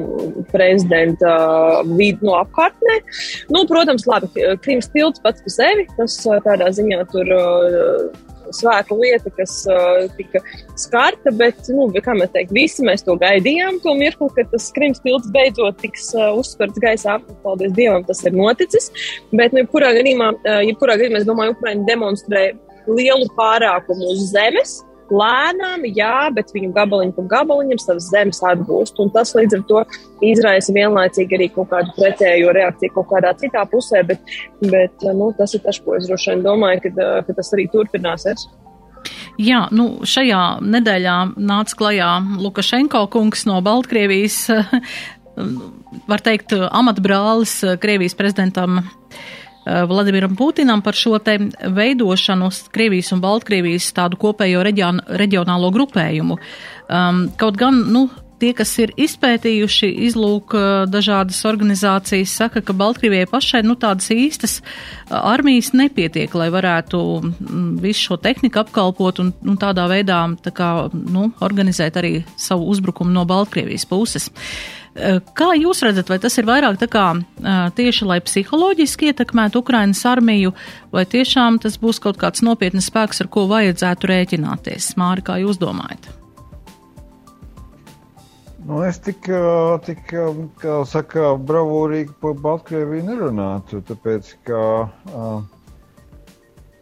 Speaker 2: prezidenta vidu no apkārtnē. Nu, protams, labi, Krimas tilts pats par sevi, tas tādā ziņā tur svēta lieta, kas uh, tika skarta, bet, nu, kā mēs teikt, visi mēs to gaidījām, to mirkli, kad tas Krims tilts beidzot tiks uh, uzsverts gaisā. Paldies Dievam, tas ir noticis. Bet, nu, jebkurā gadījumā, uh, jebkurā gadījumā, es domāju, Ukraina demonstrē lielu pārākumu uz zemes lēnām, jā, bet viņu gabaliņu pa gabaliņam savas zemes atgūst. Un tas līdz ar to izraisa vienlaicīgi arī kaut kādu pretējo reakciju kaut kādā citā pusē, bet, bet nu, tas ir tas, ko es droši vien domāju, ka, ka tas arī turpināsies.
Speaker 1: Jā, nu, šajā nedēļā nāca klajā Lukašenko kungs no Baltkrievijas, var teikt, amatbrālis Krievijas prezidentam Eh, Vladimiram Putinam par šo te veidošanu Krievijas un Baltkrievijas tādu kopējo reģion, reģionālo grupējumu. Um, kaut gan, nu, tie, kas ir izpētījuši, izlūk eh, dažādas organizācijas, saka, ka Baltkrievijai pašai nu, tādas īstas eh, armijas nepietiek, lai varētu mm, visu šo tehniku apkalpot un, un tādā veidā tā kā, nu, organizēt arī savu uzbrukumu no Baltkrievijas puses. Eh, kā jūs redzat, vai tas ir vairāk tā kā eh, tieši, lai psiholoģiski ietekmētu Ukrainas armiju, vai tiešām tas būs kaut kāds nopietnas spēks, ar ko vajadzētu rēķināties? Māri, kā jūs domājat?
Speaker 3: Nu, es tik, eh, tik, kā saka, bravūrīgi par Baltkrieviju nerunātu, tāpēc, ka uh,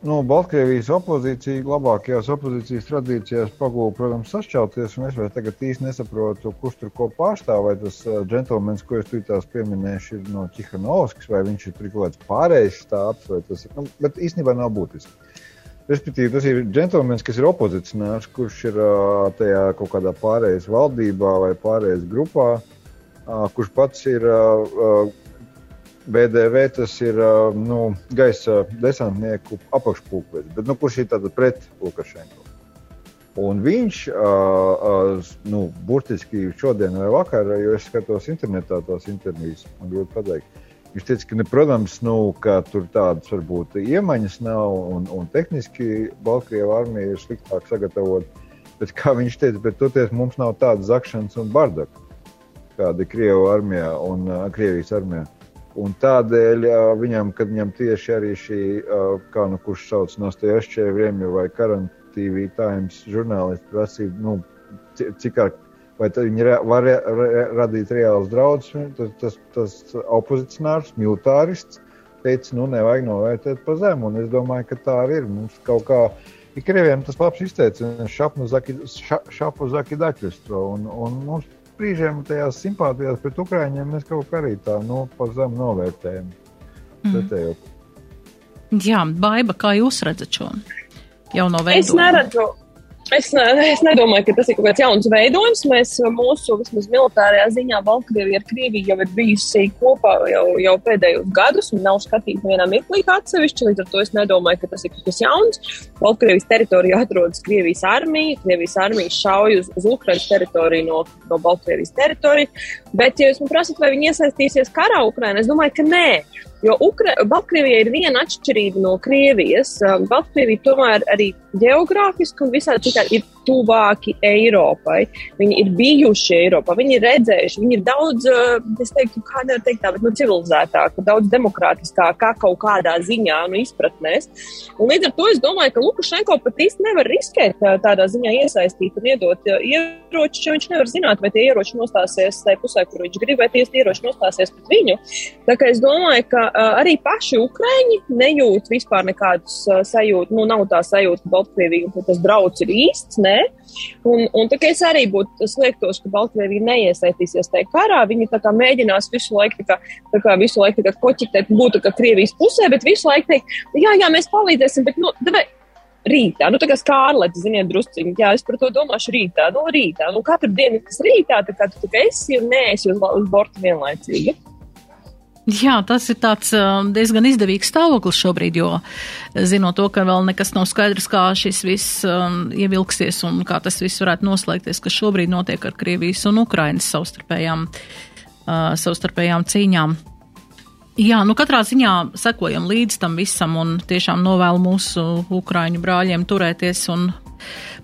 Speaker 3: nu, Baltkrievijas opozīcija labākajās opozīcijas tradīcijās pagūda, protams, sašķelties. Es vēl tagad īsti nesaprotu, kurš tur ko pārstāv. Vai tas džentlmenis, ko es tur tās pieminēšu, ir no Čihanovskis, vai viņš ir kaut kāds pārējais stāsts, vai tas ir. Nu, bet īstenībā nav būtiski. Respektīvi, tas ir džentlmenis, kas ir opozicionārs, kurš ir tajā kaut kādā pārējais valdībā vai pārējais grupā, kurš pats ir BDV tas ir nu, gaisa desantnieku apakšpulkvedis, bet nu, kurš ir tātad pret Lukašenko. Un viņš, nu, burtiski šodien vai vakar, jo es skatos internetā tās intervijas, man ļoti patīk. Viņš teica, ka, ne, protams, nu, ka tur tādas varbūt iemaņas nav un, un tehniski Baltkrievijas armija ir sliktāk sagatavota. Bet, kā viņš teica, bet toties mums nav tādas zakšanas un bardaka, kāda ir Krievijas armijā un uh, Krievijas armijā. Un tādēļ viņam, kad viņam tieši arī šī, kā nu kurš sauc no Vremja vai Karantīvī Times žurnālisti prasīja, nu, cik ar, vai viņi re, var re, re, radīt reāls draudus, tas, tas, tas opozicionārs, militārists teica, nu, nevajag novērtēt pa zemu, un es domāju, ka tā arī ir. Mums kaut kā, ik krieviem tas labs izteiciens, šapu zaki, šapu zaki daķustro, un, un mums brīžiem tajās simpātijās pret Ukrāņiem mēs kaut kā arī tā nu, pa zemu novērtējam. Mm.
Speaker 1: Jā, Baiba, kā jūs redzat šo jauno veidu?
Speaker 2: Es neredzu, Es, ne, es nedomāju, ka tas ir kaut kāds jauns veidojums. Mēs mūsu vismaz militārajā ziņā Baltkrievija ar Krieviju jau ir bijusi kopā jau, jau pēdējos gadus un nav skatīta vienā mirklī atsevišķi. Līdz ar to es nedomāju, ka tas ir kaut kas jauns. Baltkrievijas teritorijā atrodas Krievijas armija. Krievijas armija šauj uz, uz Ukrainas teritoriju no, no Baltkrievijas teritorijas. Bet, ja jūs man prasat, vai viņi iesaistīsies karā Ukrainā, es domāju, ka nē. Jo Ukra Baltkrievija ir viena atšķirība no Krievijas. Baltkrievija tomēr arī geogrāfiski un visādi citādi ir tuvāki Eiropai. Viņi ir bijuši Eiropā, viņi ir redzējuši, viņi ir daudz, eh, es teiktu, kā nevar teikt tā, bet nu, civilizētāki, daudz demokrātiskāki kā kaut kādā ziņā, nu, izpratnēs. Un līdz ar to es domāju, ka Lukašenko pat īsti nevar riskēt eh, tādā ziņā iesaistīt un iedot eh, ieročus, jo viņš nevar zināt, vai tie ieroči nostāsies tajā pusē, kur viņš grib, vai tie ieroči nostāsies pret viņu. Tā kā es domāju, ka arī paši Ukraiņi nejūt vispār nekādus sajūtu, nu, nav tā sajūta, ka Baltkrievija, ka tas drauds ir īsts, ne, Un, un tā kā es arī būtu sliektos, ka Baltkrievija neiesaistīsies tajā karā, viņi tā kā mēģinās visu laiku, tā kā, tā kā visu laiku tā kā koķitēt, būt tā kā Krievijas pusē, bet visu laiku teikt, jā, jā, mēs palīdzēsim, bet, nu, davai, rītā. Nu, tā kā skārlete, ziniet, drusciņi, jā, es par to domāšu rītā. Nu, rītā. Nu, katru dienu tas rītā, tā kā tu kā esi un neesi uz, uz borta vienlaicīgi.
Speaker 1: Jā, tas ir tāds diezgan izdevīgs stāvoklis šobrīd, jo zinot to, ka vēl nekas nav skaidrs, kā šis viss um, ievilksies un kā tas viss varētu noslēgties, kas šobrīd notiek ar Krievijas un Ukrainas savstarpējām, uh, savstarpējām cīņām. Jā, nu katrā ziņā sekojam līdz tam visam un tiešām novēlu mūsu ukraiņu brāļiem turēties un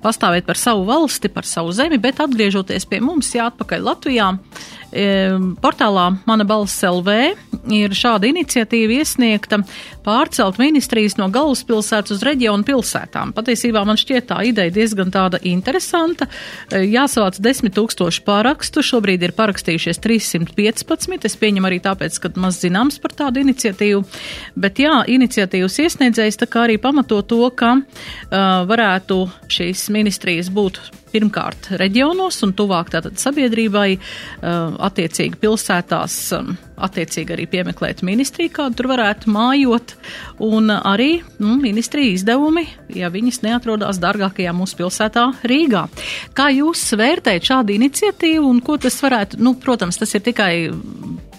Speaker 1: pastāvēt par savu valsti, par savu zemi, bet atgriežoties pie mums, jā, atpakaļ Latvijā. Portālā Mana balss LV ir šāda iniciatīva iesniegta pārcelt ministrijas no galvaspilsētas uz reģionu pilsētām. Patiesībā man šķiet tā ideja diezgan tāda interesanta. Jāsavāc desmit tūkstoši pārakstu, šobrīd ir parakstījušies 315. Es pieņemu arī tāpēc, ka maz zināms par tādu iniciatīvu. Bet jā, iniciatīvas iesniedzējs tā kā arī pamato to, ka uh, varētu šīs ministrijas būt pirmkārt reģionos un tuvāk tātad sabiedrībai, uh, attiecīgi pilsētās, um, attiecīgi arī piemeklēt ministriju, kādu tur varētu mājot, un arī nu, ministrija izdevumi, ja viņas neatrodās dārgākajā mūsu pilsētā Rīgā. Kā jūs vērtējat šādu iniciatīvu un ko tas varētu, nu, protams, tas ir tikai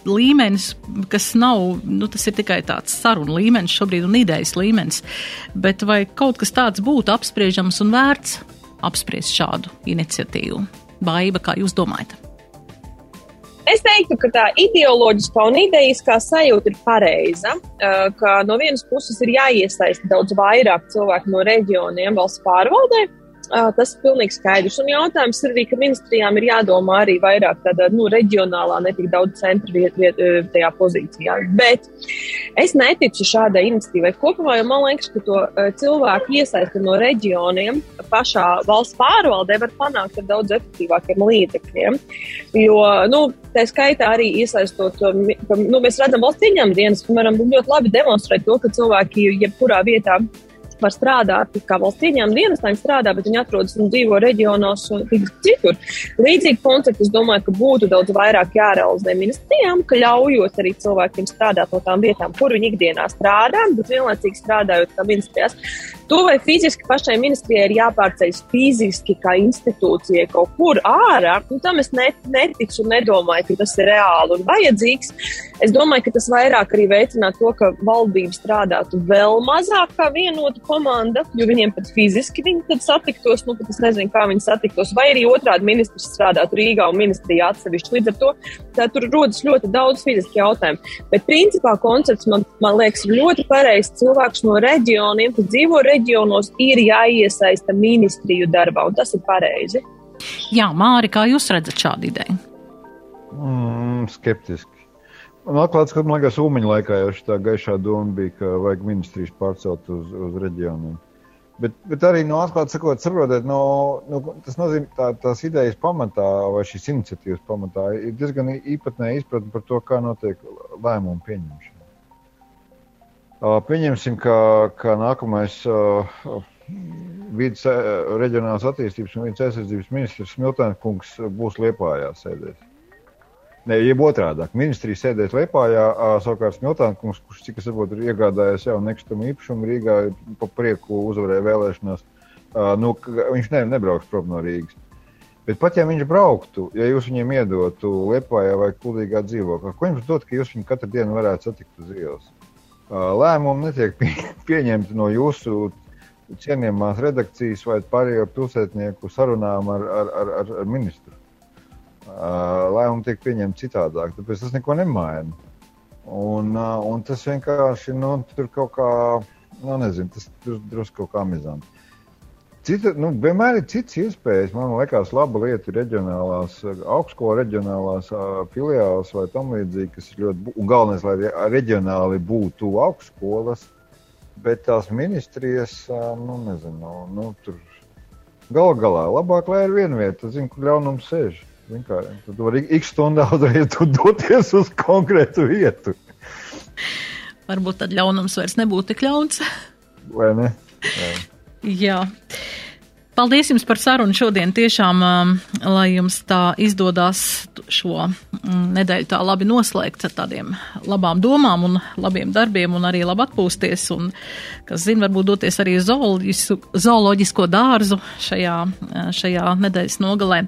Speaker 1: līmenis, kas nav, nu, tas ir tikai tāds sarunu līmenis šobrīd un idejas līmenis, bet vai kaut kas tāds būtu apspriežams un vērts apspriest šādu iniciatīvu? Baiba, kā jūs domājat?
Speaker 2: Es teiktu, ka tā ideoloģiskā un idejiskā sajūta ir pareiza. Ka no vienas puses ir jāiesaista daudz vairāk cilvēku no reģioniem valsts pārvaldē, Tas ir pilnīgi skaidrs. Un jautājums ir arī, ka ministrijām ir jādomā arī vairāk tādā nu, reģionālā, ne tik daudz centra viet, viet, tajā pozīcijā. Bet es neticu šādai iniciatīvai kopumā, jo man liekas, ka to cilvēku iesaisti no reģioniem pašā valsts pārvaldē var panākt ar daudz efektīvākiem līdzekļiem. Jo, nu, tā skaitā arī iesaistot, nu, mēs redzam valsts ieņēmuma dienas, piemēram, ļoti labi demonstrēt to, ka cilvēki jebkurā vietā var strādāt, kā valsts ieņēmuma dienestā viņi strādā, bet viņi atrodas un dzīvo reģionos un citur. Līdzīgi koncepti, es domāju, ka būtu daudz vairāk jārealizē ministrijām, ka ļaujot arī cilvēkiem strādāt no tām vietām, kur viņi ikdienā strādā, bet vienlaicīgi strādājot kā ministrijās. To vai fiziski pašai ministrijai ir jāpārceļas fiziski kā institūcijai kaut kur ārā, nu, tam es net, neticu un nedomāju, ka tas ir reāli un vajadzīgs. Es domāju, ka tas vairāk arī veicinātu to, ka valdība strādātu vēl mazāk kā vienota komanda, jo viņiem pat fiziski viņi tad satiktos, nu, pat es nezinu, kā viņi satiktos, vai arī otrādi ministrs strādātu Rīgā un ministrijā atsevišķi. Līdz ar to tur rodas ļoti daudz fiziski jautājumu. Bet principā koncepts man, man liekas ļoti pareizs. Cilvēks no reģioniem, kas dzīvo reģionos, ir jāiesaista ministriju darbā, un tas ir pareizi.
Speaker 1: Jā, Māri, kā jūs redzat šādu ideju?
Speaker 3: Mm, skeptiski. Man atklāts, ka, man liekas, Umeņa laikā jau šī gaišā doma bija, ka vajag ministrijas pārcelt uz, uz reģioniem. Bet, bet arī, no atklāti sakot, saprotiet, no, no, tas nozīmē, tā, tās idejas pamatā vai šīs iniciatīvas pamatā ir diezgan īpatnē izpratne par to, kā notiek lēmumu pieņemšana. Pieņemsim, ka, ka nākamais vidas reģionālās attīstības un vidas aizsardzības ministrs Smiltēns kungs būs Liepājā sēdēs. Ne, jeb otrādi. Ministrija sēdēs Lietpājā, savukārt Smiltāns, kurš, cik es saprotu, ir iegādājies jau nekustamo īpašumu Rīgā, pa prieku uzvarēja vēlēšanās. Nu, viņš ne, nebrauks prom no Rīgas. Bet pat ja viņš brauktu, ja jūs viņiem iedotu Lietpājā vai Kuldīgā dzīvoklī, ko jums dod, ka jūs viņu katru dienu varētu satikt uz ielas? Lēmumi netiek pie, pieņemti no jūsu cienījamās redakcijas vai pārējo pilsētnieku sarunām ar, ar, ar, ar, ministru lēmumi tiek pieņemti citādāk, tāpēc tas neko nemaina. Un, un tas vienkārši nu, tur kaut kā, nu, nezinu, tas drusku kaut kā amizanti. Cita, nu, vienmēr ir cits iespējas. Man liekas, laba lieta ir reģionālās, augstskolas reģionālās filiāles vai tam līdzīgi, kas ir ļoti, un galvenais, lai reģionāli būtu augstskolas, bet tās ministrijas, nu, nezinu, nu, tur gal galā labāk, lai ir viena vieta, zinu, kur ļaunums sēž. Vienkārši. Tad var x stundā uzreiz doties uz konkrētu vietu.
Speaker 1: Varbūt tad ļaunums vairs nebūtu tik ļauns.
Speaker 3: Vai ne? Jā.
Speaker 1: Jā. Paldies jums par sarunu šodien. Tiešām, um, lai jums tā izdodas šo um, nedēļu tā labi noslēgt ar tādiem labām domām un labiem darbiem un arī labi atpūsties. Un, kas zina, varbūt doties arī uz zooloģisko dārzu šajā, šajā nedēļas nogalē.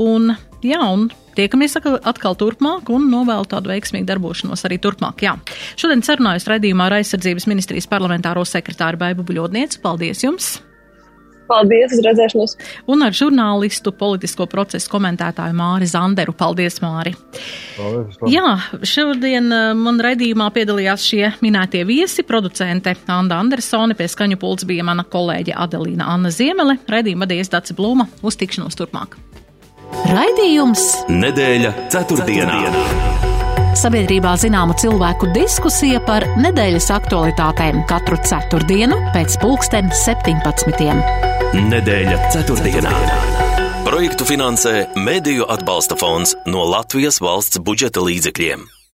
Speaker 1: Un, jā, un tiekamies atkal turpmāk un novēlu tādu veiksmīgu darbošanos arī turpmāk. Jā. Šodien sarunājos raidījumā ar aizsardzības ministrijas parlamentāro sekretāru Baibu Buļodnieci. Paldies jums!
Speaker 2: Paldies, uz redzēšanos!
Speaker 1: Un ar žurnālistu politisko procesu komentētāju Māri Zanderu. Paldies, Māri!
Speaker 3: Paldies,
Speaker 1: paldies. Jā, šodien uh, man raidījumā piedalījās šie minētie viesi, producente Anda Andersone, pie skaņu pults bija mana kolēģe Adelīna Anna Ziemele, raidījuma vadījies Dace Blūma. Uz tikšanos turpmāk!
Speaker 9: Raidījums
Speaker 4: Nedēļa ceturtdienā. ceturtdienā.
Speaker 9: Sabiedrībā zināma cilvēku diskusija par nedēļas aktualitātēm katru ceturtdienu pēc pulksten 17.
Speaker 4: Nedēļa ceturtdienā. Projektu finansē Mēdīju atbalsta fonds no Latvijas valsts budžeta līdzekļiem.